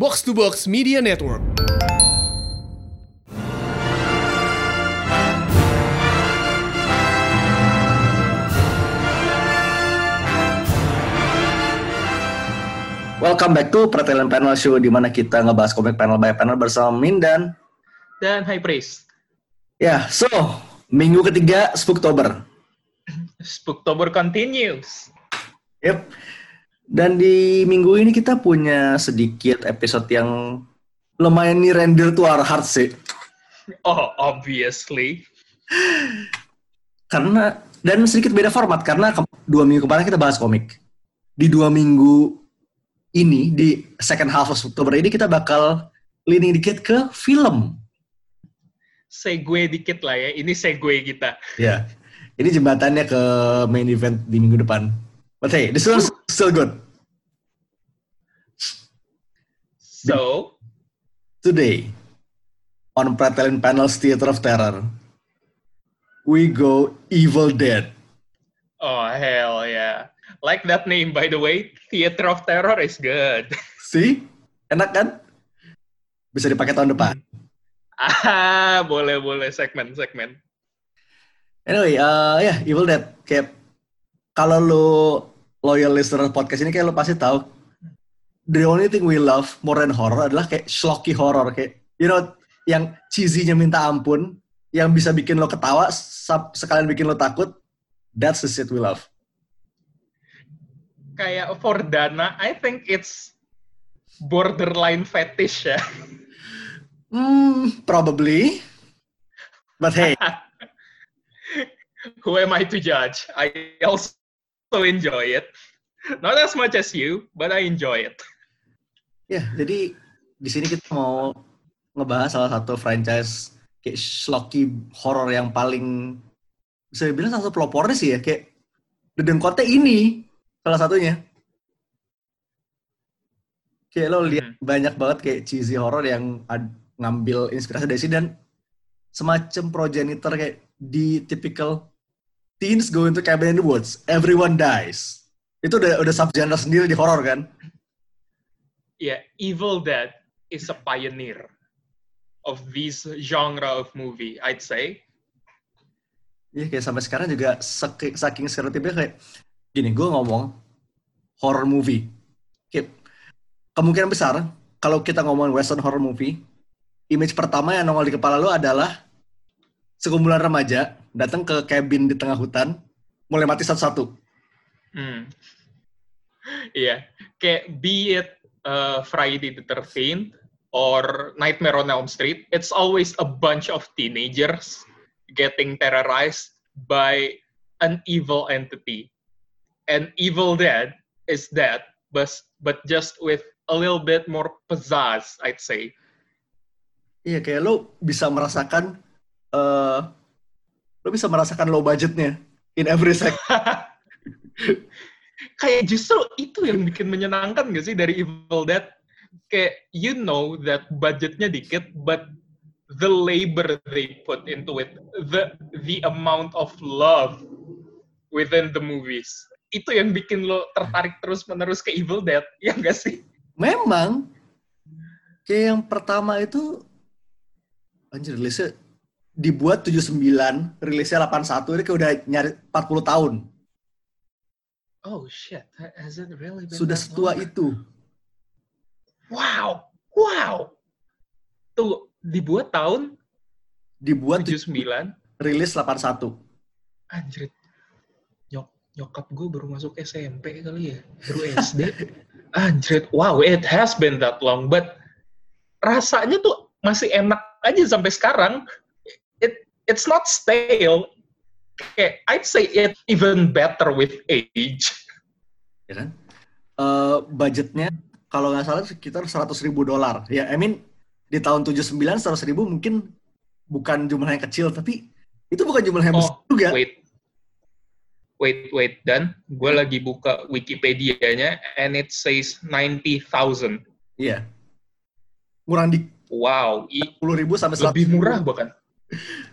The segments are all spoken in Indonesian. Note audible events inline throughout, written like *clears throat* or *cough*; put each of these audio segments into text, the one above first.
Box to Box Media Network. Welcome back to Pertelen Panel Show di mana kita ngebahas komik panel by panel bersama Min dan dan High Priest. ya, so minggu ketiga Spooktober. Spooktober continues. Yep. Dan di minggu ini kita punya sedikit episode yang lumayan nih render to our heart sih. Oh, obviously. Karena dan sedikit beda format karena ke- dua minggu kemarin kita bahas komik. Di dua minggu ini di second half of Oktober ini kita bakal leaning dikit ke film. Segue dikit lah ya. Ini segue kita. Ya. Ini jembatannya ke main event di minggu depan. But hey, this one's still good. So, Today, on Pratelin Panels Theater of Terror, we go Evil Dead. oh hell yeah. Like that name by the way, Theater of Terror is good. *laughs* See? Enak kan? Bisa dipakai tahun depan. ah, boleh boleh segmen segmen. Anyway, uh, ya Evil Dead. Kayak kalau lo loyal listener podcast ini kayak lo pasti tahu the only thing we love more than horror adalah kayak schlocky horror kayak you know yang cheesy-nya minta ampun yang bisa bikin lo ketawa sekalian bikin lo takut that's the shit we love Kayak for Dana, I think it's borderline fetish ya. hmm probably but hey *laughs* Who am I to judge? I also enjoy it. Not as much as you, but I enjoy it. ya jadi di sini kita mau ngebahas salah satu franchise kayak schlocky horror yang paling bisa dibilang salah satu pelopornya sih ya kayak dedengkotnya ini salah satunya kayak lo lihat banyak banget kayak cheesy horror yang ad- ngambil inspirasi dari sini dan semacam progenitor kayak di typical teens go into cabin in the woods everyone dies itu udah udah subgenre sendiri di horror kan yeah, Evil Dead is a pioneer of this genre of movie, I'd say. Iya kayak sampai sekarang juga saking stereotipnya kayak gini, gue ngomong horror movie. Kayak kemungkinan besar kalau kita ngomongin western horror movie, image pertama yang nongol di kepala lu adalah sekumpulan remaja datang ke cabin di tengah hutan, mulai mati satu-satu. Hmm. yeah, kayak be it uh, Friday the 13th or Nightmare on Elm Street, it's always a bunch of teenagers getting terrorized by an evil entity. And Evil Dead is that, but, but just with a little bit more pizzazz, I'd say. Iya kayak lu bisa merasakan eh lu bisa merasakan low budgetnya in every second. *laughs* kayak justru itu yang bikin menyenangkan gak sih dari Evil Dead? Kayak you know that budgetnya dikit, but the labor they put into it, the the amount of love within the movies, itu yang bikin lo tertarik terus menerus ke Evil Dead, *laughs* ya gak sih? Memang kayak yang pertama itu anjir rilisnya dibuat 79, rilisnya 81, ini kayak udah nyari 40 tahun. Oh shit, has it really been Sudah setua long? itu. Wow, wow. Tuh dibuat tahun Dibuat 79. rilis 81. Anjir. Nyok nyokap gue baru masuk SMP kali ya. Baru SD. *laughs* Anjir. Wow, it has been that long. But rasanya tuh masih enak aja sampai sekarang. It it's not stale. Kayak I'd say it even better with age. Ya kan? Eh, budgetnya kalau nggak salah sekitar 100 ribu dolar. Ya, I mean di tahun 79 100 ribu mungkin bukan jumlah yang kecil, tapi itu bukan jumlah yang besar Oh, juga. wait. Wait, wait, dan gue lagi buka Wikipedia-nya and it says 90,000. Iya. Kurang di Wow, i- 10 ribu sampai 100 lebih murah bahkan. *laughs*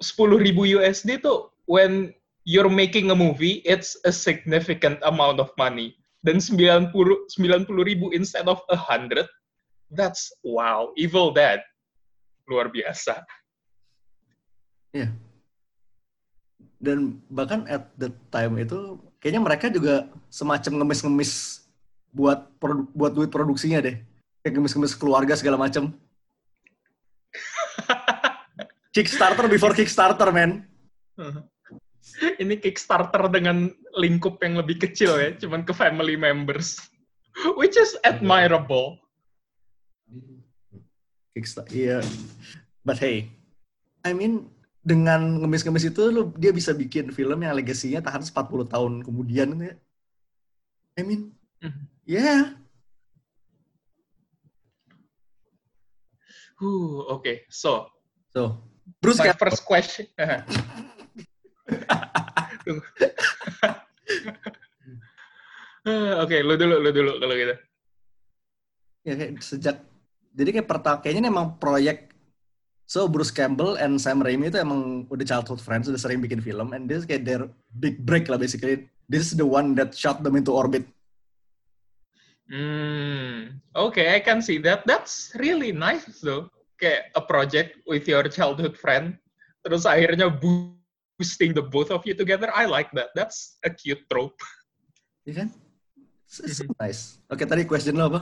Sepuluh ribu USD tuh when you're making a movie, it's a significant amount of money. Dan 90 90 ribu instead of a hundred, That's wow, Evil Dead. Luar biasa. Iya. Dan bahkan at the time itu kayaknya mereka juga semacam ngemis-ngemis buat buat duit produksinya deh. Kayak ngemis-ngemis keluarga segala macam. Kickstarter before Kickstarter, man. *laughs* Ini Kickstarter dengan lingkup yang lebih kecil ya, cuman ke family members. Which is admirable. Kickstarter, iya. But hey, I mean, dengan ngemis-ngemis itu lu dia bisa bikin film yang legasinya tahan 40 tahun kemudian ya. I mean, Mhm. yeah. Huh, Oke, so So, Bruce my Campbell. first question. *laughs* *laughs* Oke, lu dulu, lu dulu kalau gitu. ya kayak sejak jadi kayak pertama kayaknya ini emang proyek so Bruce Campbell and Sam Raimi itu emang udah childhood friends udah sering bikin film and this kayak their big break lah basically this is the one that shot them into orbit Hmm, okay, I can see that. That's really nice though. Kayak a project with your childhood friend, terus akhirnya boosting the both of you together. I like that. That's a cute trope. ya kan so Mhm. nice oke tadi question lo apa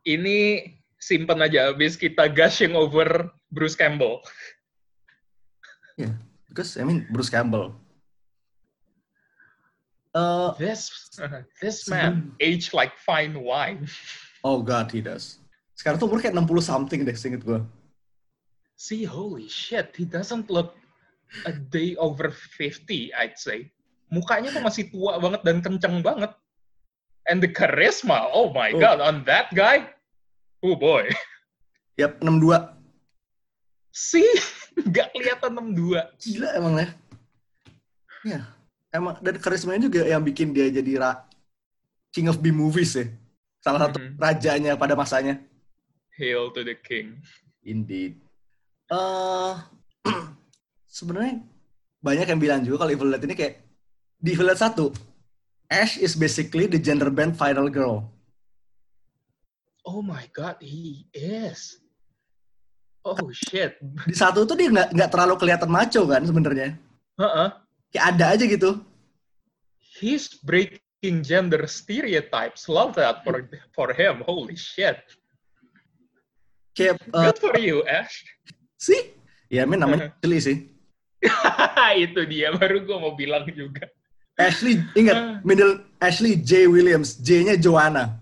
Ini simpen aja habis kita gushing over Bruce Campbell. because I mean Bruce Campbell uh, This *laughs* this man aged like fine wine. oh god he does sekarang tuh umur kayak 60 something deh seinget gue See, holy shit, he doesn't look a day over 50, I'd say. Mukanya tuh masih tua banget dan kenceng banget. And the charisma, oh my Oh. god, on that guy, oh boy. yap 62 See, *laughs* nggak kelihatan 62. gila emang ya ya emang dan karismanya juga yang bikin dia jadi ra- king of B movies ya salah satu Mhm. rajanya pada masanya Hail to the king. indeed eh *clears throat* sebenarnya banyak yang bilang juga kalau Evil Dead ini kayak di Evil Dead 1 Ash is basically the gender band final girl Oh my god, he is. Oh shit. di satu tuh dia nggak nggak terlalu kelihatan maco kan sebenarnya Heeh. kayak ada aja gitu He's breaking gender stereotypes. Love that for for him. Holy shit. Kayak eh, Good for you, Ash. sih? Ya men namanya Ashley sih. *laughs* Itu dia baru gue mau bilang juga. Ashley ingat middle Ashley J. Williams J-nya Joanna.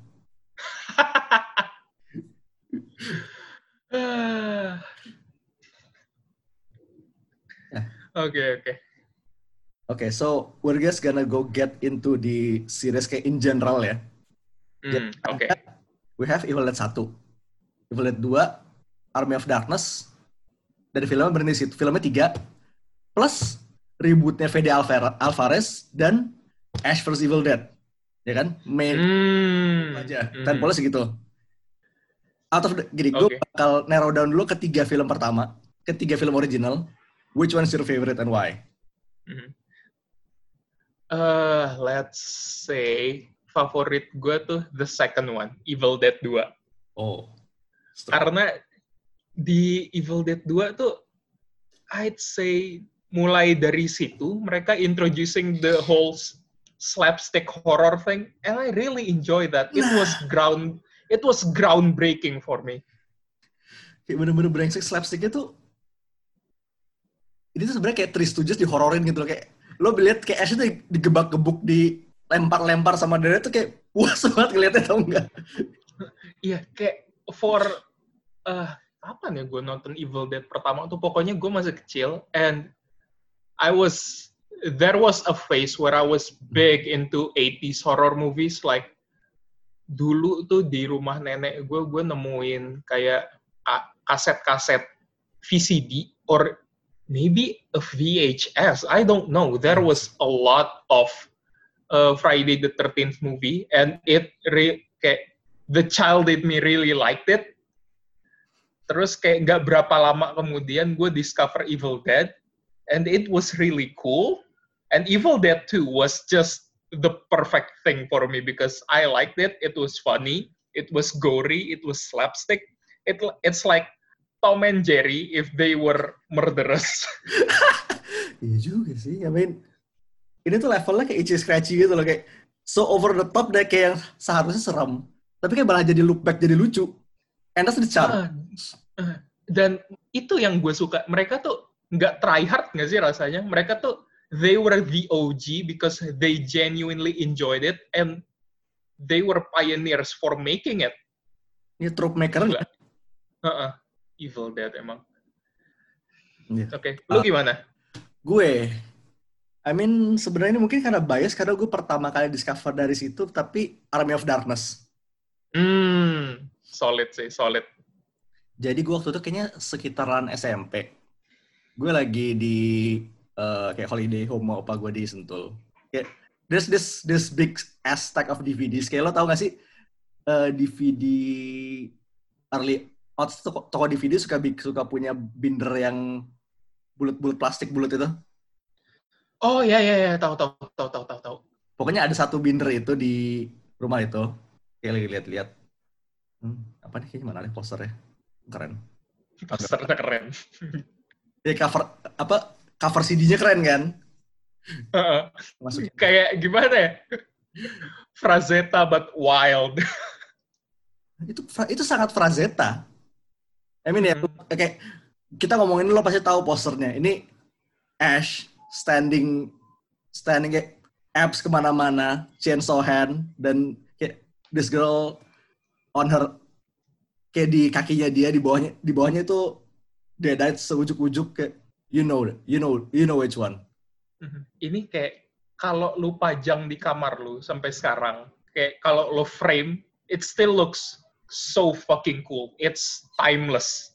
Ya. *laughs* oke oke. Oke, so we're just gonna go get into the series kayak in general ya. Hmm, oke. We have Evil Dead 1, Evil Dead 2, Army of Darkness, dan filmnya berhenti situ. Filmnya 3, plus rebootnya Fede Alvar- Alvarez dan Ash vs Evil Dead. Ya kan? Main Hmm, aja. hmm. Temponya segitu. Out of the, gini, gue Oke. bakal narrow down dulu ke tiga film pertama, ke tiga film original. Which one is your favorite and why? Eh, let's say favorit gue tuh the second one, Evil Dead 2. Oh. Karena di Evil Dead 2 tuh I'd say mulai dari situ mereka introducing the whole slapstick horror thing and I really enjoy that. It was ground it was groundbreaking for me. kayak bener-bener brengsek slapsticknya tuh ini tuh sebenarnya kayak Three Stooges dihororin gitu loh kayak lo lihat kayak Ash tuh digebak-gebuk di lempar-lempar sama dia tuh kayak *laughs* puas banget ngeliatnya tau nggak Iya, kayak for eh kapan ya gue nonton Evil Dead pertama tuh pokoknya gue masih kecil and I was there was a phase where I was big into 80s horror movies like dulu tuh di rumah nenek gue gue nemuin kayak ka- kaset-kaset VCD or maybe a VHS I don't know there was a lot of uh, Friday the 13th movie and it re- kayak the child in me really liked it. Terus kayak nggak berapa lama kemudian gue discover Evil Dead and it was really cool. And Evil Dead 2 was just the perfect thing for me because I liked it. It was funny. it was gory, it was slapstick. It it's like Tom and Jerry if they were murderers. *laughs* Iya juga sih. I mean, ini tuh levelnya kayak itchy scratchy gitu loh kayak so over the top deh kayak yang seharusnya serem. Tapi kayak malah jadi look back jadi lucu. And that's the charm. Ah. dan itu yang gue suka. Mereka tuh nggak try hard nggak sih rasanya? Mereka tuh they were the OG because they genuinely enjoyed it and they were pioneers for making it. Ini trope maker Gila. Heeh. Evil Dead emang. Iya. Oke, lu Ah. gimana? Gue, I mean sebenarnya ini mungkin karena bias karena gue pertama kali discover dari situ, tapi Army of Darkness. Hmm, solid sih, solid. Jadi gue waktu itu kayaknya sekitaran SMP. Gue lagi di eh, kayak holiday home sama opa gue di Sentul. Kayak there's this this big ass stack of DVDs. Kayak lo tau gak sih eh, DVD early itu toko, toko DVD suka suka punya binder yang bulat-bulat plastik bulat itu. Oh ya ya ya, tahu tahu tahu tahu tahu tahu. Pokoknya ada satu binder itu di rumah itu. Kayak lagi lihat-lihat. Hmm, apa nih kayaknya mana nih posternya? Keren. Posternya keren. Ya cover apa cover CD-nya keren kan? Heeh. Masukin. Kayak gimana ya? Frazetta but wild. itu itu sangat Frazetta. I mean ya, Hmm. kayak kita ngomongin lo pasti tahu posternya. Ini Ash standing standing kayak abs ke mana-mana, chainsaw hand dan kayak this girl on her kayak di kakinya dia di bawahnya di bawahnya itu deadite seujuk-ujuk kayak you know you know you know which one. Ini kayak kalau lu pajang di kamar lu sampai sekarang, kayak kalau lu frame, it still looks so fucking cool. It's timeless.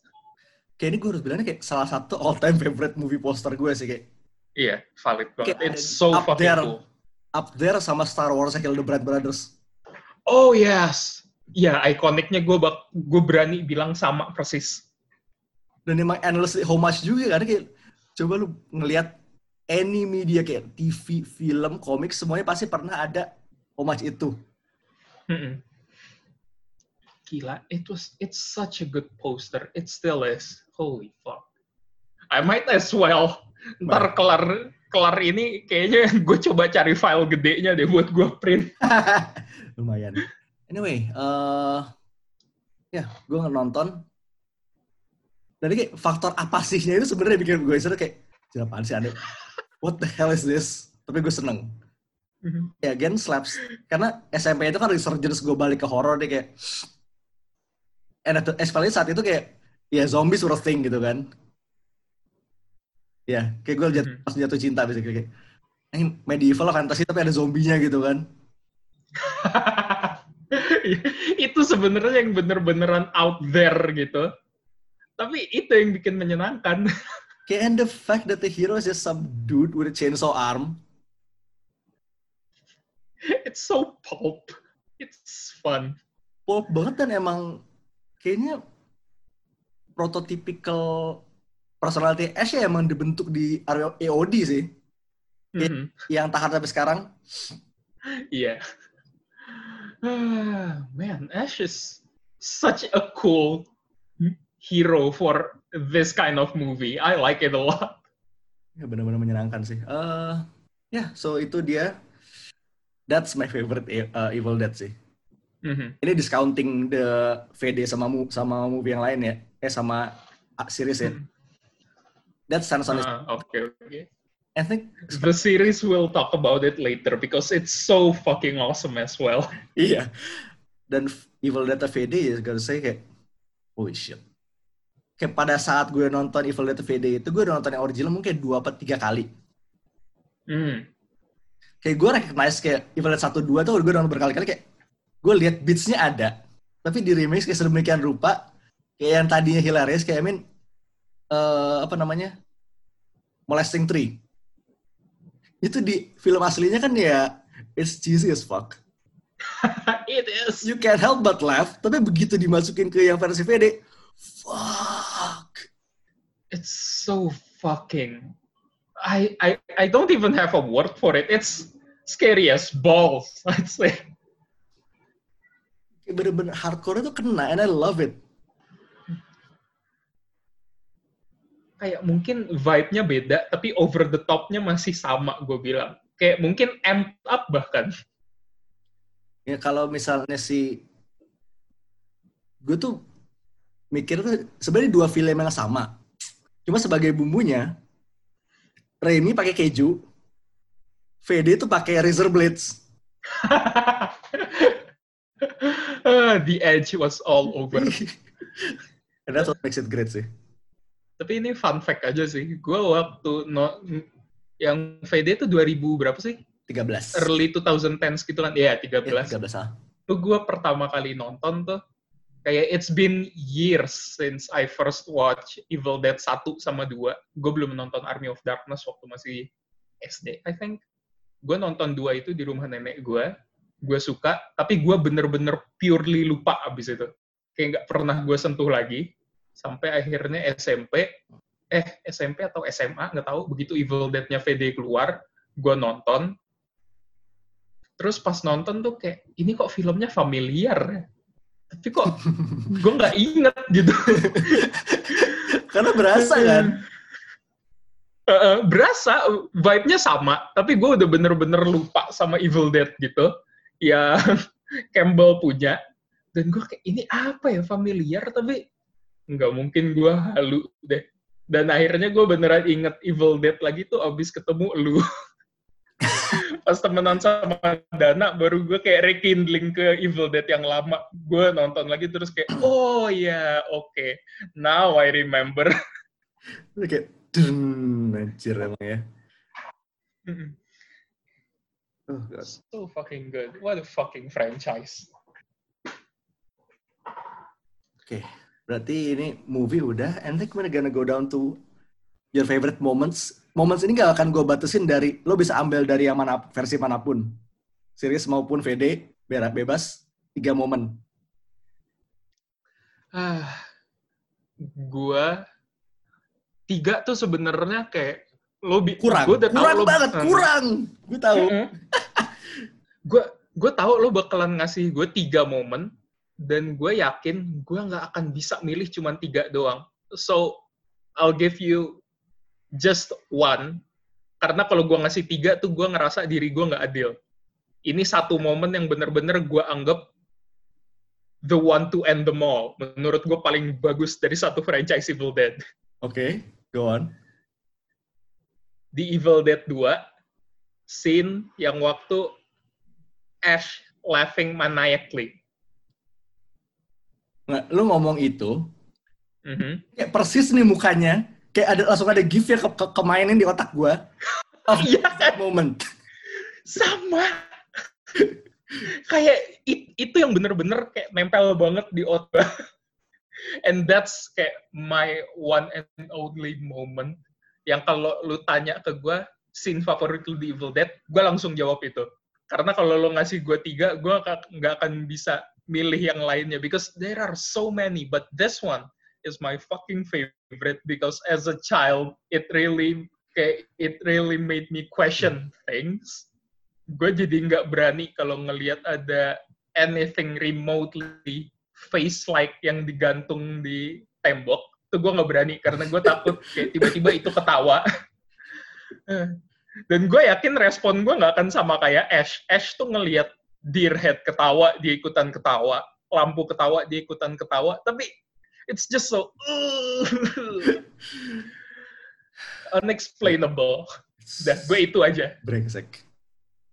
Kayak ini gue harus bilangnya kayak salah satu all time favorite movie poster gue sih kayak Iya, valid banget. Kayak It's so up fucking there. cool. up there sama Star Wars Hildebrand Brothers. Oh yes. Ya, ikoniknya gue bak gue berani bilang sama persis. dan emang endlessly homage juga kan kayak coba lu ngelihat any media kayak TV, film, komik semuanya pasti pernah ada homage itu. Mm-mm. Gila, it was it's such a good poster. It still is. Holy fuck. I might as well. Ntar kelar kelar ini kayaknya *laughs* gue coba cari file gedenya deh buat gue print. *laughs* Lumayan. Anyway, eh ya gue nonton. Jadi kayak faktor apa sihnya itu sebenarnya bikin gue seru kayak "Gila, apaan sih aneh? What the hell is this? Tapi gue seneng. Ya again slaps karena SMP itu kan resurgence gue balik ke horror deh kayak and especially saat itu kayak ya zombies were a thing gitu kan ya kayak gue jatuh, Mhm. pas jatuh cinta basically kayak ini medieval fantasy tapi ada zombinya gitu kan *laughs* *laughs* itu sebenarnya yang bener-beneran out there gitu. Tapi itu yang bikin menyenangkan. *laughs* kayak and the fact that the hero is just some dude with a chainsaw arm It's so pulp. It's fun. pop banget dan emang kayaknya prototypical personality Ash ya emang dibentuk di AOD sih Mhm. yang tahan sampai sekarang Iya. Ah, man, Ash is such a cool hero for this kind of movie. I like it a lot. Ya benar-benar menyenangkan sih. Eh ya, so itu dia. That's my favorite uh, Evil Dead sih. Mhm. Ini discounting the VD sama mu- sama movie yang lain ya. Eh sama uh, series ya. Hmm. That stands on its Ah, Oke, oke. I think The series we'll talk about it later because it's so fucking awesome as well. *laughs* iya. Dan Evil Dead VD ya gotta say kayak holy shit. Kayak pada saat gue nonton Evil Dead VD itu gue udah nonton yang original mungkin dua atau tiga kali. Hmm. kayak gue recognize kayak Evil Dead 1 2 tuh gue udah nonton berkali-kali kayak gue lihat beatsnya ada tapi di remix kayak sedemikian rupa kayak yang tadinya hilarious kayak I mean eh, apa namanya molesting tree itu di film aslinya kan ya it's cheesy as fuck *laughs* it is. you can't help but laugh tapi begitu dimasukin ke yang versi VD fuck It's so fucking. I I I don't even have a word for it. It's scary as balls. *laughs* I'd say. bener-bener hardcore itu kena and I love it. Kayak mungkin vibe-nya beda, tapi over the top-nya masih sama, gue bilang. Kayak mungkin amped up bahkan. Ya kalau misalnya si gue tuh mikir tuh sebenarnya dua film yang sama. Cuma sebagai bumbunya Remy pakai keju, VD tuh pakai razor blades. *laughs* Ah, the edge was all over. *laughs* And that's what makes it great sih. Tapi ini fun fact aja sih. Gue waktu no, yang VD itu 2000 berapa sih? 13. Early 2010s gitu kan. Iya, 13. Ya, 13 ah. Itu gue pertama kali nonton tuh. Kayak it's been years since I first watch Evil Dead 1 sama 2. Gue belum nonton Army of Darkness waktu masih SD, I think. Gue nonton 2 itu di rumah nenek gue. Gue suka, tapi gue bener-bener purely lupa abis itu. Kayak nggak pernah gue sentuh lagi sampai akhirnya SMP eh SMP atau SMA nggak tahu begitu Evil Dead-nya VD keluar gue nonton. Terus pas nonton tuh kayak ini kok filmnya familiar tapi kok *laughs* gue nggak inget gitu. Karena berasa kan. Uh, berasa vibe-nya sama tapi gue udah bener-bener lupa sama Evil Dead gitu yang *laughs* Campbell punya. Dan gue kayak ini apa ya familiar tapi nggak mungkin gue halu deh. Dan akhirnya gue beneran inget Evil Dead lagi tuh abis ketemu lu. *laughs* Pas temenan sama Dana, baru gue kayak rekindling ke Evil Dead yang lama. Gue nonton lagi terus kayak, oh ya, yeah, oke. Okay. Now I remember. *laughs* kayak, dun, anjir emang ya. Oh, God. So fucking good. What a fucking franchise. Oke. Okay. Berarti ini movie udah, and then we're gonna go down to your favorite moments. Moments ini gak akan gue batasin dari, lo bisa ambil dari yang mana, versi mana pun. Series maupun VD, bebas, tiga momen. Ah, gua tiga tuh sebenarnya kayak lo bi kurang, gua udah kurang tahu banget, lo, kurang. Gue tahu. gue gue tahu lo bakalan ngasih gue tiga momen dan gue yakin gue nggak akan bisa milih cuma tiga doang. So I'll give you just one karena kalau gue ngasih tiga tuh gue ngerasa diri gue nggak adil. Ini satu momen yang bener-bener gue anggap the one to end them all. Menurut gue paling bagus dari satu franchise Evil Dead. Oke, okay, go on. Di Evil Dead 2, scene yang waktu Ash laughing maniacally. Nah, lu ngomong itu, mm-hmm. kayak persis nih mukanya, kayak ada langsung ada gif ya ke, ke, kemainin di otak gue. *laughs* Of Iya. that moment. Sama. kayak it, itu yang bener-bener kayak nempel banget di otak. *laughs* And that's kayak my one and only moment yang kalau lu tanya ke gue scene favorit lu di Evil Dead, gue langsung jawab itu. Karena kalau lu ngasih gue tiga, gue nggak akan bisa milih yang lainnya. Because there are so many but this one is my fucking favorite because as a child it really kayak it really made me question things. Gue jadi nggak berani kalau ngelihat ada anything remotely face like yang digantung di tembok. Itu gue nggak berani karena gue takut *laughs* kayak tiba-tiba itu ketawa. *laughs* Dan gue yakin respon gue nggak akan sama kayak Ash. Ash tuh ngelihat Deerhead ketawa, dia ikutan ketawa. Lampu ketawa, dia ikutan ketawa. Tapi it's just so *laughs* unexplainable. Dah, gue itu aja. Brengsek.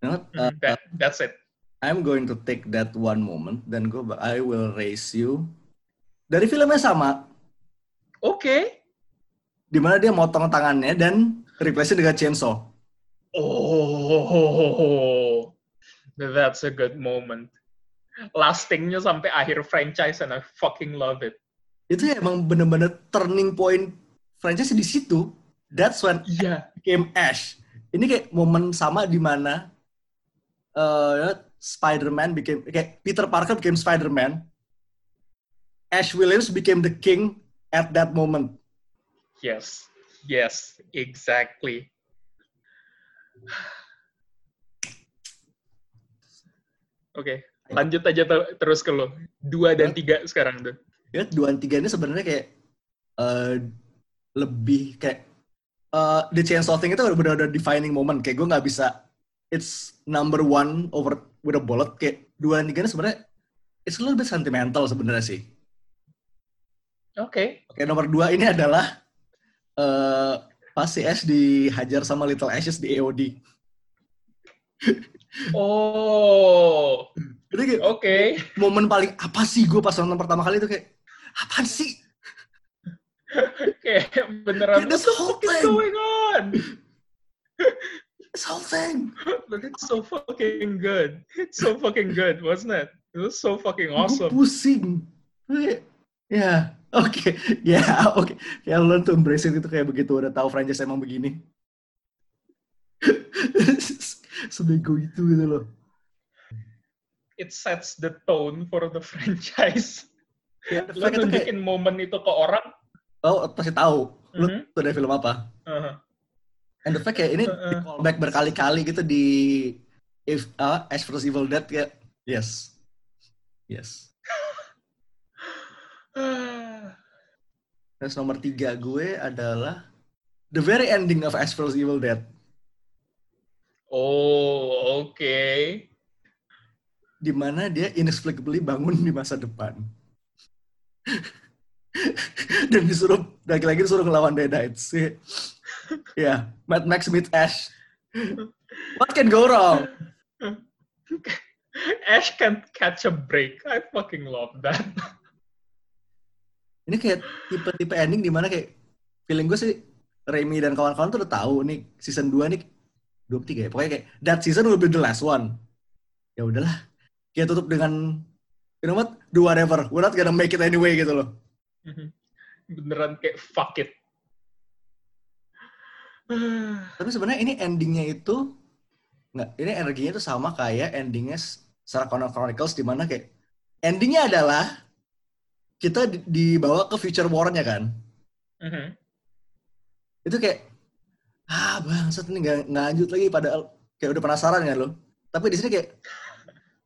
You know, uh, That, that's it. I'm going to take that one moment dan gue I will raise you dari filmnya sama. Oke. Okay. Di mana dia motong tangannya dan replace dengan chainsaw. Oh, that's a good moment. Lastingnya sampai akhir franchise and I fucking love it. Itu ya emang bener-bener turning point franchise di situ. That's when yeah. became Ash. Ini kayak momen sama di mana uh, Spider-Man became kayak Peter Parker became Spider-Man. Ash Williams became the king at that moment. Yes. Yes, exactly. Oke, okay. lanjut aja ter- terus ke lo. Dua dan tiga sekarang tuh. ya dua dan tiga ini sebenarnya kayak eh, lebih kayak eh the chainsaw thing itu benar-benar defining moment kayak gue nggak bisa it's number one over with a bullet kayak dua dan tiga ini sebenarnya it's a little bit sentimental sebenarnya sih Oke. oke nomor dua ini adalah eh pas si Ash dihajar sama Little Ashes di AOD *laughs* Oh, itu kayak oke. momen paling apa sih gue pas nonton pertama kali itu kayak apaan sih Kayak beneran Kayak, that's the whole thing. going on? this whole thing But it's so fucking good. It's so fucking good, wasn't it? It was so fucking Gue awesome. pusing. Kayak, Ya, oke. Ya, oke. Ya, lo tuh embrace it itu kayak begitu udah tahu franchise emang begini. *laughs* Sebego itu gitu loh. It sets the tone for the *laughs* franchise. Ya, Lo itu kayak, nunjukin momen itu ke orang. oh pasti tahu. Lu Mhm. tuh dari film apa. Uh-huh. And the fact kayak ini di callback berkali-kali gitu di if uh, Ash vs Evil Dead kayak yes. Yes. *sighs* Terus nomor tiga gue adalah the very ending of Ash vs Evil Dead. Oh, oke. di mana dia inexplicably bangun di masa depan. *laughs* Dan disuruh, lagi-lagi disuruh ngelawan Deadites. *laughs* ya, Mad Max meets Ash. What can go wrong? *laughs* Ash can't catch a break. I fucking love that. Ini kayak tipe-tipe ending di mana kayak feeling gue sih Remy dan kawan-kawan tuh udah tahu nih season 2 nih 23 ya. Pokoknya kayak that season will be the last one. Ya udahlah. Kita tutup dengan you know what? Do whatever. We're not gonna make it anyway gitu loh. *laughs* Beneran kayak fuck it. *sighs* Tapi sebenarnya ini endingnya itu nggak, ini energinya itu sama kayak endingnya Sarah Connor Chronicles di mana kayak endingnya adalah kita di- dibawa ke future war-nya kan. Mhm. Itu kayak ah bangsat ini nggak nggak lanjut lagi padahal kayak udah penasaran kan lo. Tapi di sini kayak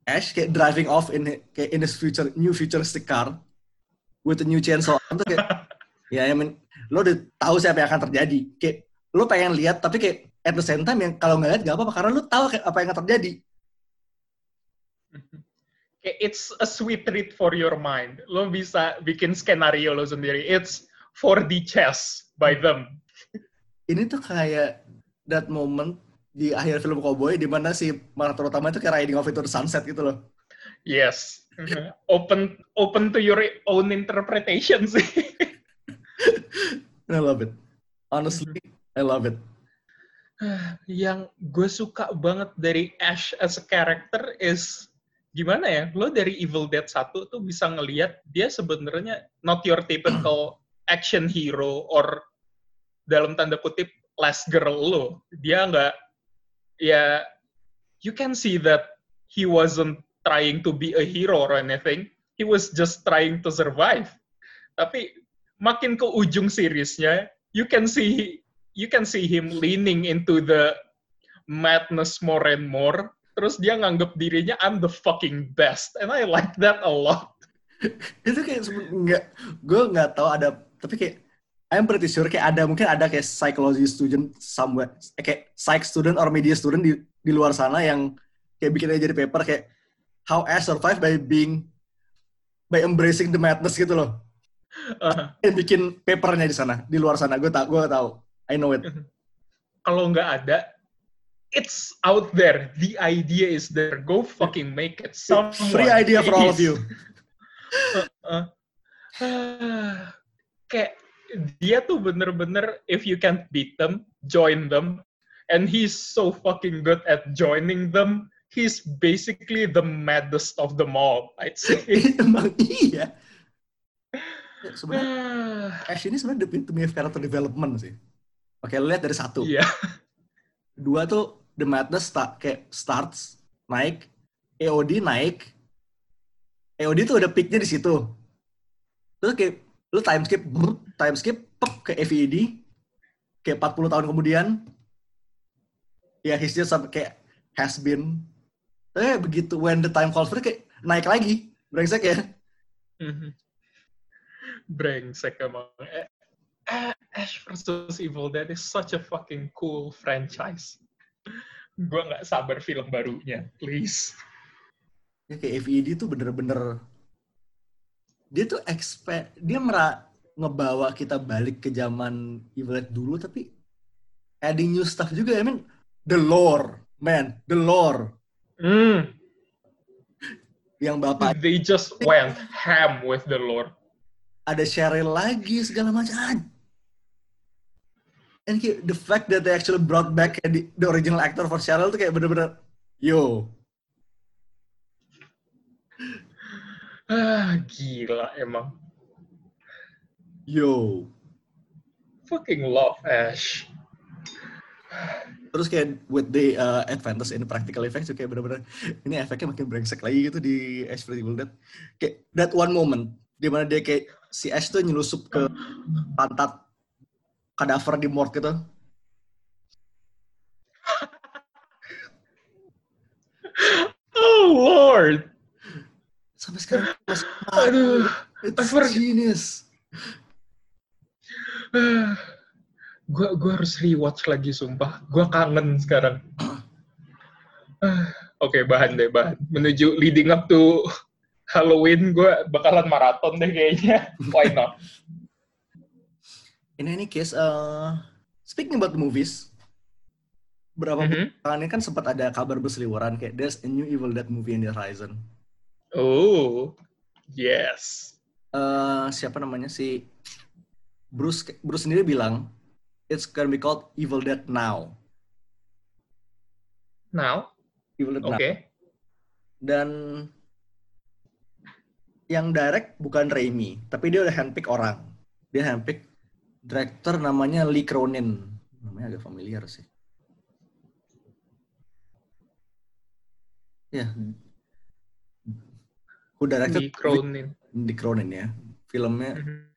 Ash kayak driving off in kayak in his future new futuristic car with a new chainsaw itu kayak ya I mean, lo udah tahu siapa yang akan terjadi. Kayak lo pengen lihat tapi kayak at the same time yang kalau nggak lihat nggak apa-apa karena lo tahu kayak apa yang akan terjadi. Kayak it's a sweet treat for your mind. Lo bisa bikin skenario lo sendiri. It's 4D chess by them. Ini tuh kayak that moment di akhir film Cowboy di mana si karakter utama itu kayak riding off into the sunset gitu loh. Yes. *laughs* Open open to your own interpretation sih. I love it. Honestly, I love it. *sighs* Yang gue suka banget dari Ash as a character is gimana ya? Lo dari Evil Dead 1 tuh bisa ngelihat dia sebenarnya not your typical action hero or dalam tanda kutip last girl lo. Dia nggak ya you can see that he wasn't trying to be a hero or anything. He was just trying to survive. Tapi makin ke ujung seriesnya, you can see you can see him leaning into the madness more and more. Terus dia nganggap dirinya I'm the fucking best, and I like that a lot. *laughs* itu kayak nggak gue nggak tahu ada tapi kayak I'm pretty sure kayak ada mungkin ada kayak psychology student somewhere kayak psych student or media student di di luar sana yang kayak bikin aja jadi paper kayak how Ash survive by being by embracing the madness gitu loh. Uh, dan bikin papernya di sana di luar sana. Gue tak gue tahu. I know it. *laughs* Kalau nggak ada, it's out there. The idea is there. Go fucking make it. Someone, free idea for all of you. *laughs* Uh, *sighs* kayak dia tuh bener-bener if you can't beat them, join them. And he's so fucking good at joining them. He's basically the maddest of them all, I'd say. *laughs* emang iya Ya, sebenarnya *sighs* Ash ini sebenarnya the epitome of character development sih oke lu lihat dari satu Iya. dua tuh the madness start, kayak starts naik EOD naik EOD tuh udah peaknya di situ terus kayak lu time skip brr, time skip pep, ke FED kayak 40 tahun kemudian ya he's just some- kayak has been eh begitu when the time calls for kayak naik lagi brengsek ya. *laughs* Brengsek emang. Eh, eh, Ash versus Evil Dead is such a fucking cool franchise. *laughs* Gue nggak sabar film barunya, please. ya kayak FED tuh bener-bener dia tuh expect dia mera ngebawa kita balik ke zaman Dead dulu tapi adding new stuff juga I mean the lore man the lore. Mm, yang bapak they just went ham with the lore. ada Cheryl lagi segala macam. And kayak the fact that they actually brought back the, the original actor for Cheryl tuh kayak bener-bener yo. Ah, gila emang. Yo Fucking love Ash. terus kayak with the uh, advantage in practical effects tuh kayak bener-bener ini efeknya makin brengsek lagi gitu di Ash vs Evil Dead kayak that one moment di mana dia kayak si Ash tuh nyelusup ke pantat kadaver di morgue gitu *laughs* Oh Lord. sampai sekarang masih Aduh. it's genius *sighs* gue gua harus rewatch lagi sumpah. Gue kangen sekarang. *sighs* Oke, bahan deh, bahan. Menuju leading up to Halloween, gue bakalan maraton deh kayaknya. *laughs* Why not? in any case uh, speaking about the movies berapa bulan ini kan sempat ada kabar berseliweran kayak there's a new Evil Dead movie in the horizon Oh, yes. eh siapa namanya si Bruce Bruce sendiri bilang it's gonna be called Evil Dead Now. Now, Evil Dead oke. Now. Dan yang direct bukan Raimi, tapi dia udah handpick orang. Dia handpick director namanya Lee Cronin. Namanya agak familiar sih. Ya. Who directed Di Cronin. Lee Cronin ya. Filmnya Mhm.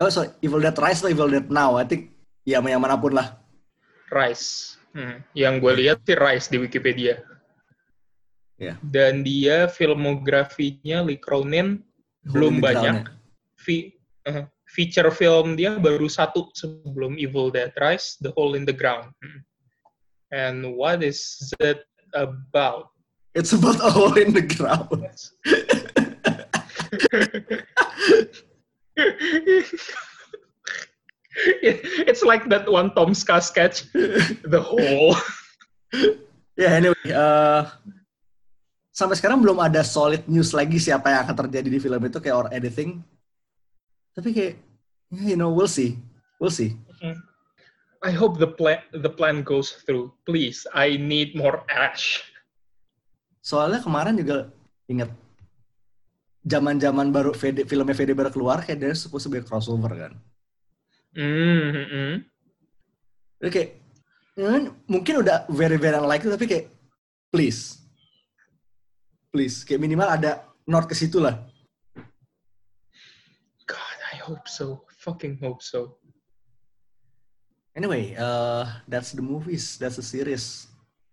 Oh, sorry, Evil Dead Rise atau Evil Dead Now? I think ya yang mana pun lah. Rice. Hmm. Yang gue lihat sih Rice di Wikipedia. Ya. Dan dia filmografinya Lee Cronin belum banyak. Ya. Fe- eh, feature film dia baru satu sebelum Evil Dead Rise, The Hole in the Ground. Hmm. And what is that about? It's about a hole in the ground. *laughs* *laughs* it's like that one Tom Ska sketch, *laughs* The Hole. *laughs* Ya, anyway, uh, sampai sekarang belum ada solid news lagi siapa yang akan terjadi di film itu kayak or anything. Tapi kayak, ya, you know, we'll see, we'll see. I hope the plan the plan goes through. Please, I need more Ash. Soalnya kemarin juga ingat zaman-zaman baru VD, filmnya VD baru keluar kayak dia supposed to be a crossover kan. Mm-hmm. Jadi kayak hmm, mungkin udah very very unlikely tapi kayak please please kayak minimal ada not ke situ lah. God, I hope so. Fucking hope so. Anyway, uh, that's the movies, that's the series.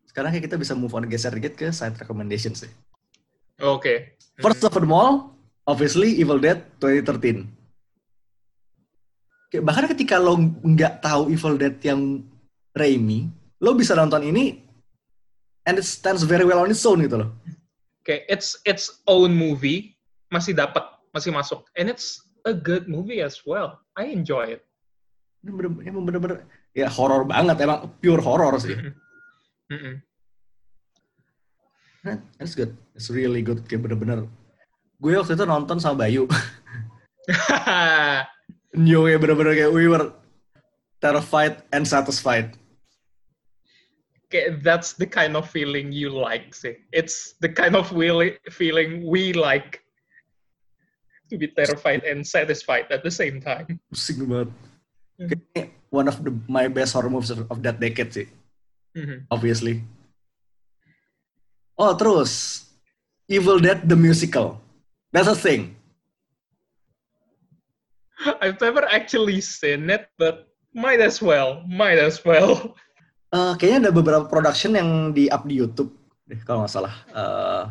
Sekarang kayak kita bisa move on geser dikit ke side recommendations sih. Okay. First of them all, obviously Evil Dead 2013. Kayak bahkan ketika lo nggak tahu Evil Dead yang Raimi, lo bisa nonton ini and it stands very well on its own gitu loh. Okay, it's its own movie masih dapat, masih masuk, and it's a good movie as well. I enjoy it. Ini bener- emang bener-bener ya horor banget emang pure horror sih. *laughs* Mm-mm. Nah, That's good. It's really good. Kayak bener-bener. Gue waktu itu nonton sama Bayu. *laughs* Nyo ya bener-bener kayak we were terrified and satisfied. okay, that's the kind of feeling you like. See, it's the kind of feeling we like to be terrified and satisfied at the same time. Pusing banget. Hmm. One of the my best horror movies of that decade sih, Mhm. obviously. Oh terus, Evil Dead the musical. That's a thing. I've never actually seen it, but might as well. Might as well. Eh, kayaknya ada beberapa production yang di up di YouTube, deh, kalau nggak salah. Eh,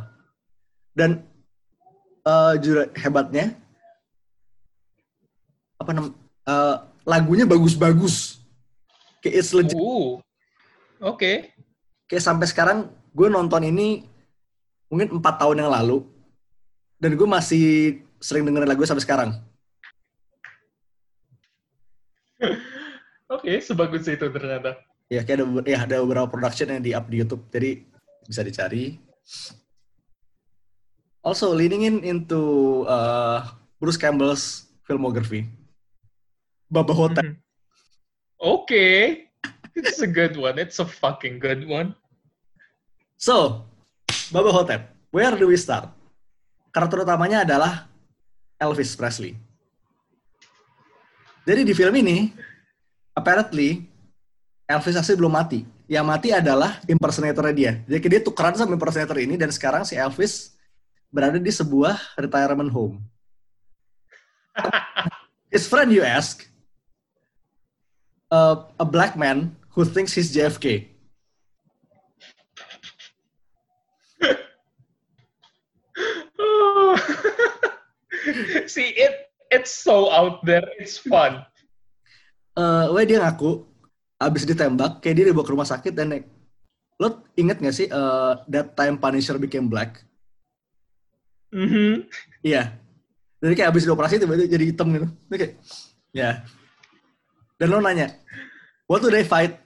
dan juga hebatnya apa nam eh, lagunya bagus-bagus. Kayak it's legit. Uh. Oke. Kayak sampai sekarang gue nonton ini mungkin empat tahun yang lalu dan gue masih sering dengerin lagu sampai sekarang. Oke, sebagus itu ternyata. Ya kayak ada ya ada beberapa production yang di up di YouTube jadi bisa dicari. Also leaning in into uh, Bruce Campbell's filmography. Baba Hotel. Mhm. Oke. It's a good one. It's a fucking good one. So, Baba Hotep, where do we start? Karakter utamanya adalah Elvis Presley. Jadi di film ini, apparently, Elvis asli belum mati. Yang mati adalah impersonator dia. Jadi dia tukeran sama impersonator ini, dan sekarang si Elvis berada di sebuah retirement home. *laughs* His friend you ask, uh, a black man who thinks he's JFK. *laughs* See, it it's so out there. It's fun. eh weh dia ngaku abis ditembak kayak dia dibawa ke rumah sakit dan naik. Lo inget gak sih eh, that time Punisher became black? Mhm. Iya. Jadi kayak abis dioperasi tiba-tiba jadi hitam gitu. Dia kayak, ya. Dan lo nanya, what do they fight?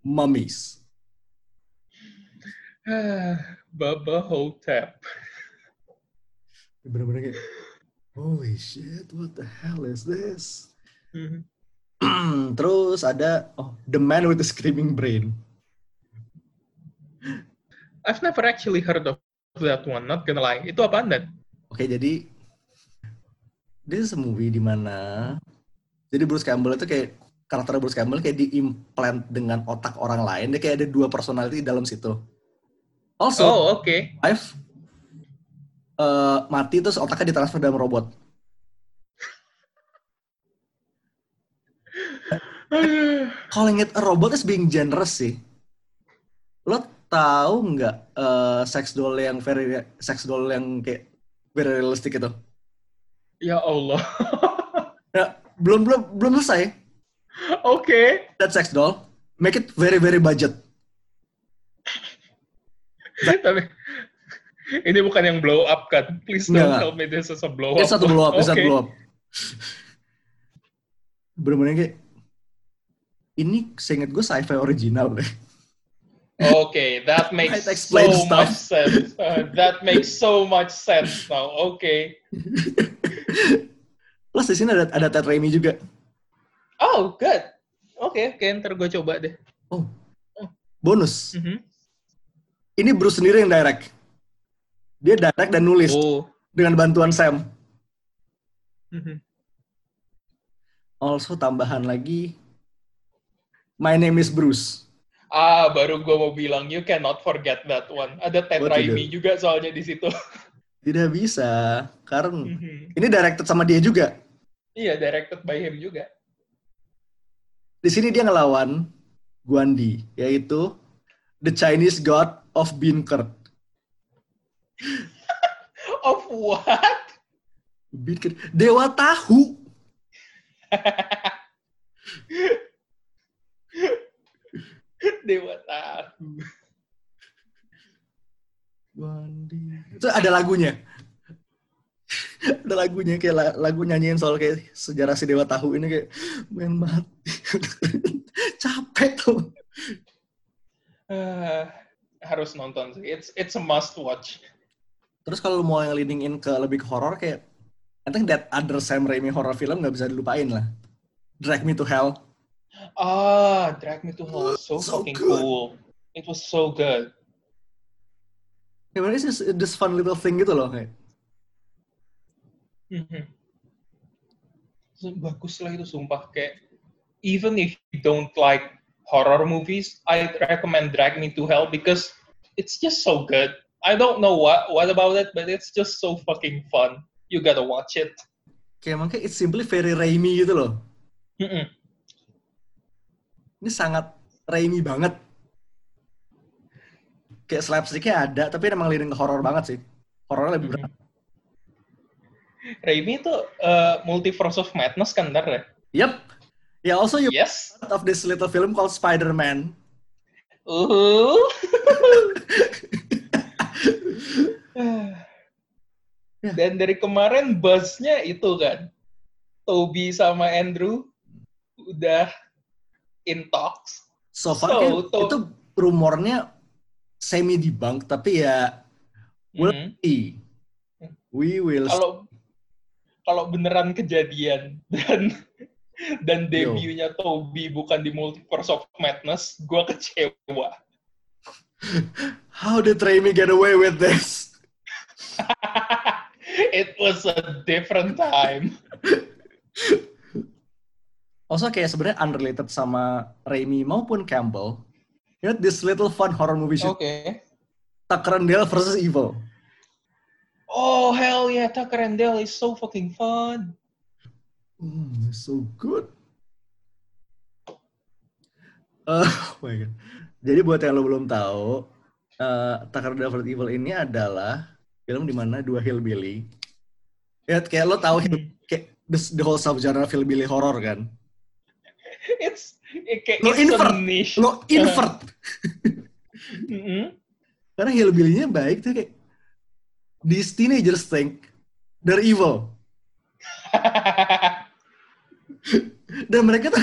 Mummies. *sighs* Baba Hotep. Bener-bener kayak, holy shit, what the hell is this? Mhm. *clears throat* Terus ada, oh, The Man with the Screaming Brain. I've never actually heard of that one. Not gonna lie. Itu apaan dan? Oke, jadi this is a movie di mana jadi Bruce Campbell itu kayak karakter Bruce Campbell kayak diimplant dengan otak orang lain. Dia kayak ada dua personality di dalam situ. Also, Oh, oke. wife eh, mati terus otaknya ditransfer dalam robot. Calling it a robot is being generous sih. Lo tahu nggak eh, sex doll yang very sex doll yang kayak very realistic itu? ya Allah. *laughs* Ya, belum belum belum selesai. Oke. That sex doll make it very very budget. Tapi *laughs* ini bukan yang blow up kan? Please don't Nggak. tell me this is a blow up. It's satu blow up, it's satu *laughs* Oke. blow up. Bener-bener kayak ini seinget gue sci-fi original deh. Okay, that *laughs* makes so stuff. much sense. Uh, that makes so much sense now. Okay. Plus di sini ada ada Ted Raimi juga. Oh, good. Oke, oke, ntar gue coba deh. Oh, bonus. Mhm. Ini Bruce sendiri yang direct. Dia direct dan nulis Oh. dengan bantuan Sam. Mhm. Also tambahan lagi, My name is Bruce. Ah, baru gue mau bilang, you cannot forget that one. Ada Ted Oh, Raimi juga soalnya di situ. *laughs* Tidak bisa, karena Mhm. ini directed sama dia juga. Iya, directed by him juga. Di sini dia ngelawan Guandi, yaitu the Chinese god of Beancurd. *laughs* Of what? Beancurd, dewa tahu. *laughs* Dewa tahu. Itu ada lagunya. *laughs* ada lagunya kayak la- lagu nyanyiin soal kayak sejarah si dewa tahu ini kayak main mati. Capek tuh. Ah, harus nonton sih. It's it's a must watch. Terus kalau mau yang leading in ke lebih ke horror kayak I think that other Sam Raimi horror film nggak bisa dilupain lah. Drag Me to Hell. Ah, Drag Me to Hell was so, So fucking good. cool. It was so good. Ya, it's just this fun little thing gitu loh kayak. So, Bagus lah itu sumpah kayak even if you don't like horror movies, I recommend Drag Me to Hell because it's just so good. I don't know what what about it, but it's just so fucking fun. You gotta watch it. Kayak makanya it's simply very Raimi gitu loh. Mm-mm. Ini sangat Raimi banget. Kayak slapsticknya ada, tapi emang ke horror banget sih. Horornya lebih berat. Raimi itu uh, Multiverse of Madness kan ntar ya? Yep. Yeah, also you Yes. part of this little film called Spider-Man. Uh. *laughs* Dan dari kemarin buzznya itu kan, Toby sama Andrew udah in talks. So far So, kayak to- itu rumornya semi debunk tapi ya we'll Mhm. see. We will Kalau kalau beneran kejadian dan dan Yo. debutnya Toby bukan di Multiverse of Madness, gua kecewa. How did Raimi get away with this? *laughs* It was a different time. *laughs* Also kayak sebenarnya unrelated sama Raimi maupun Campbell. You know, this little fun horror movie should Oke. Tucker and Dale versus Evil. Oh hell yeah, Tucker and Dale is so fucking fun. Mm, so good. Uh, *laughs* oh my god. Jadi buat yang lo belum tahu, uh, Tucker and Dale versus Evil ini adalah film di mana dua hillbilly. Ya kayak lo tahu kayak the, the whole subgenre hillbilly horror kan. It's it, kayak Lo invert. niche. Lo invert. *laughs* Mm-mm. Karena hillbilly-nya baik tuh kayak these teenagers think they're evil. *laughs* Dan mereka tuh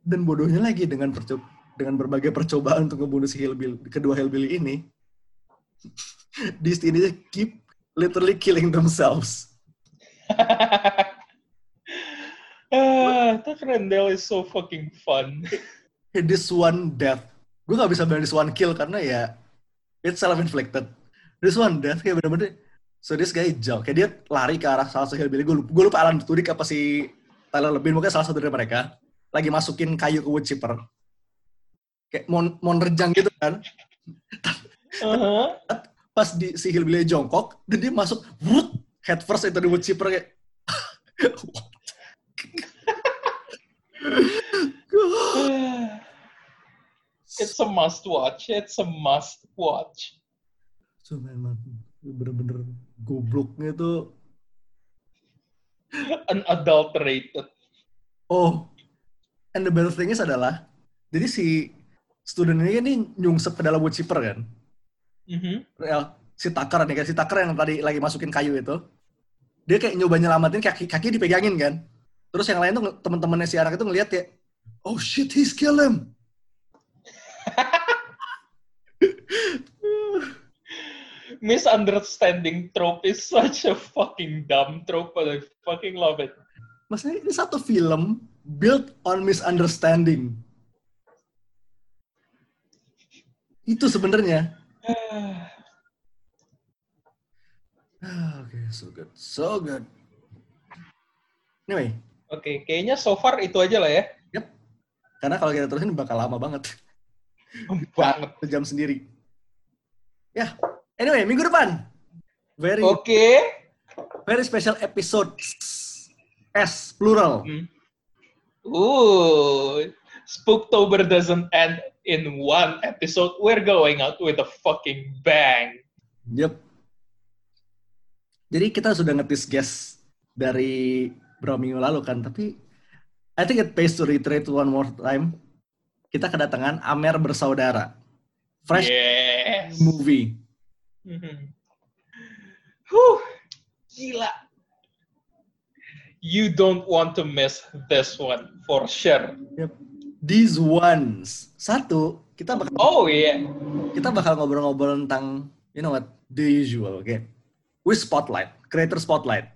dan bodohnya lagi dengan perco- dengan berbagai percobaan untuk ngebunuh si hillbilly, kedua hillbilly ini. *laughs* These teenagers keep literally killing themselves. Tucker and Dale is so fucking fun. *laughs* This one death. Gue gak bisa bilang this one kill karena ya it's self-inflicted. This one death kayak bener-bener So this guy jauh. Kayak dia lari ke arah salah satu hillbilly. Gue lupa, gue lupa Alan Tudyk apa si Tyler Lebin. Mungkin salah satu dari mereka. Lagi masukin kayu ke wood chipper. Kayak mau, mau nerjang gitu kan. *laughs* Uh-huh. Pas di, si hillbilly jongkok. Dan dia masuk. Wut, head first itu di wood chipper kayak. *laughs* It's a must watch. It's a must watch. So memang bener-bener gobloknya tuh. Unadulterated. Oh, and the better thing is adalah, jadi si student ini kan ini nyungsep ke dalam wood chipper kan. Mhm. Ya, si Tucker nih kan, si Tucker yang tadi lagi masukin kayu itu. Dia kayak nyoba nyelamatin kaki kaki dipegangin kan. Terus yang lain tuh teman-temannya si anak itu ngeliat ya, oh shit, he's kill him. *laughs* Misunderstanding trope is such a fucking dumb trope, but I fucking love it. Maksudnya ini satu film built on misunderstanding. Itu sebenarnya. Ah, Oke, so good, so good. Anyway, Oke, kayaknya so far itu aja lah ya. karena kalau kita terusin bakal lama banget. *laughs* Banget. Sejam sendiri. Ya, anyway, minggu depan. Very, Oke. very special episode. S, plural. Hmm. Ooh, Spooktober doesn't end in one episode. We're going out with a fucking bang. Yep. Jadi kita sudah ngetis guest dari minggu lalu kan, tapi I think it pays to reiterate one more time. Kita kedatangan Amer bersaudara. Fresh Yes. movie. Mhm. Huh, gila. You don't want to miss this one for sure. Yep. These ones. Satu, kita bakal Oh iya. kita bakal ngobrol-ngobrol tentang you know what the usual kayak we spotlight creator spotlight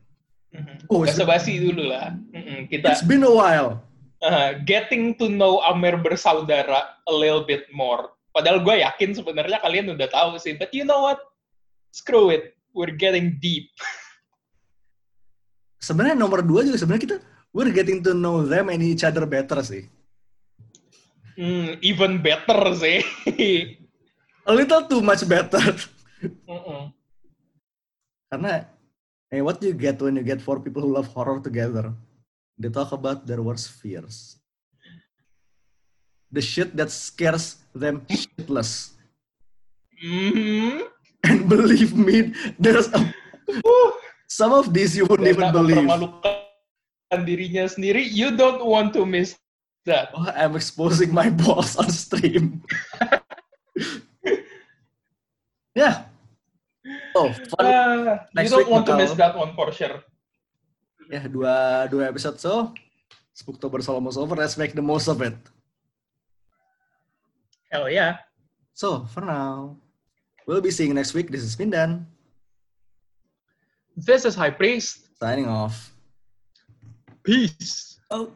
Mhm. Oh, it's- Basa-basi dulu lah. Mhm, Kita it's been a while uh, getting to know Amer bersaudara a little bit more. Padahal gue yakin sebenarnya kalian udah tahu sih. But you know what? Screw it. We're getting deep. sebenarnya nomor dua juga sebenarnya kita we're getting to know them and each other better sih Hmm, even better sih. a little too much better Mm-mm. karena hey, what you get when you get four people who love horror together they talk about their worst fears the shit that scares them shitless Mhm. and *laughs* believe me there's a Some of these you wouldn't even believe. dirinya sendiri, you don't want to miss that. Oh, I'm exposing my balls on stream. *laughs* yeah. Oh, fun. Ah, you Next don't week want to miss that one for sure. Ya, dua, dua episode so. Spooktober almost over. Let's make the most of it. Hell yeah. So, for now, we'll be seeing you next week. This is Pindan, This is High Priest. signing off. Peace. Oh.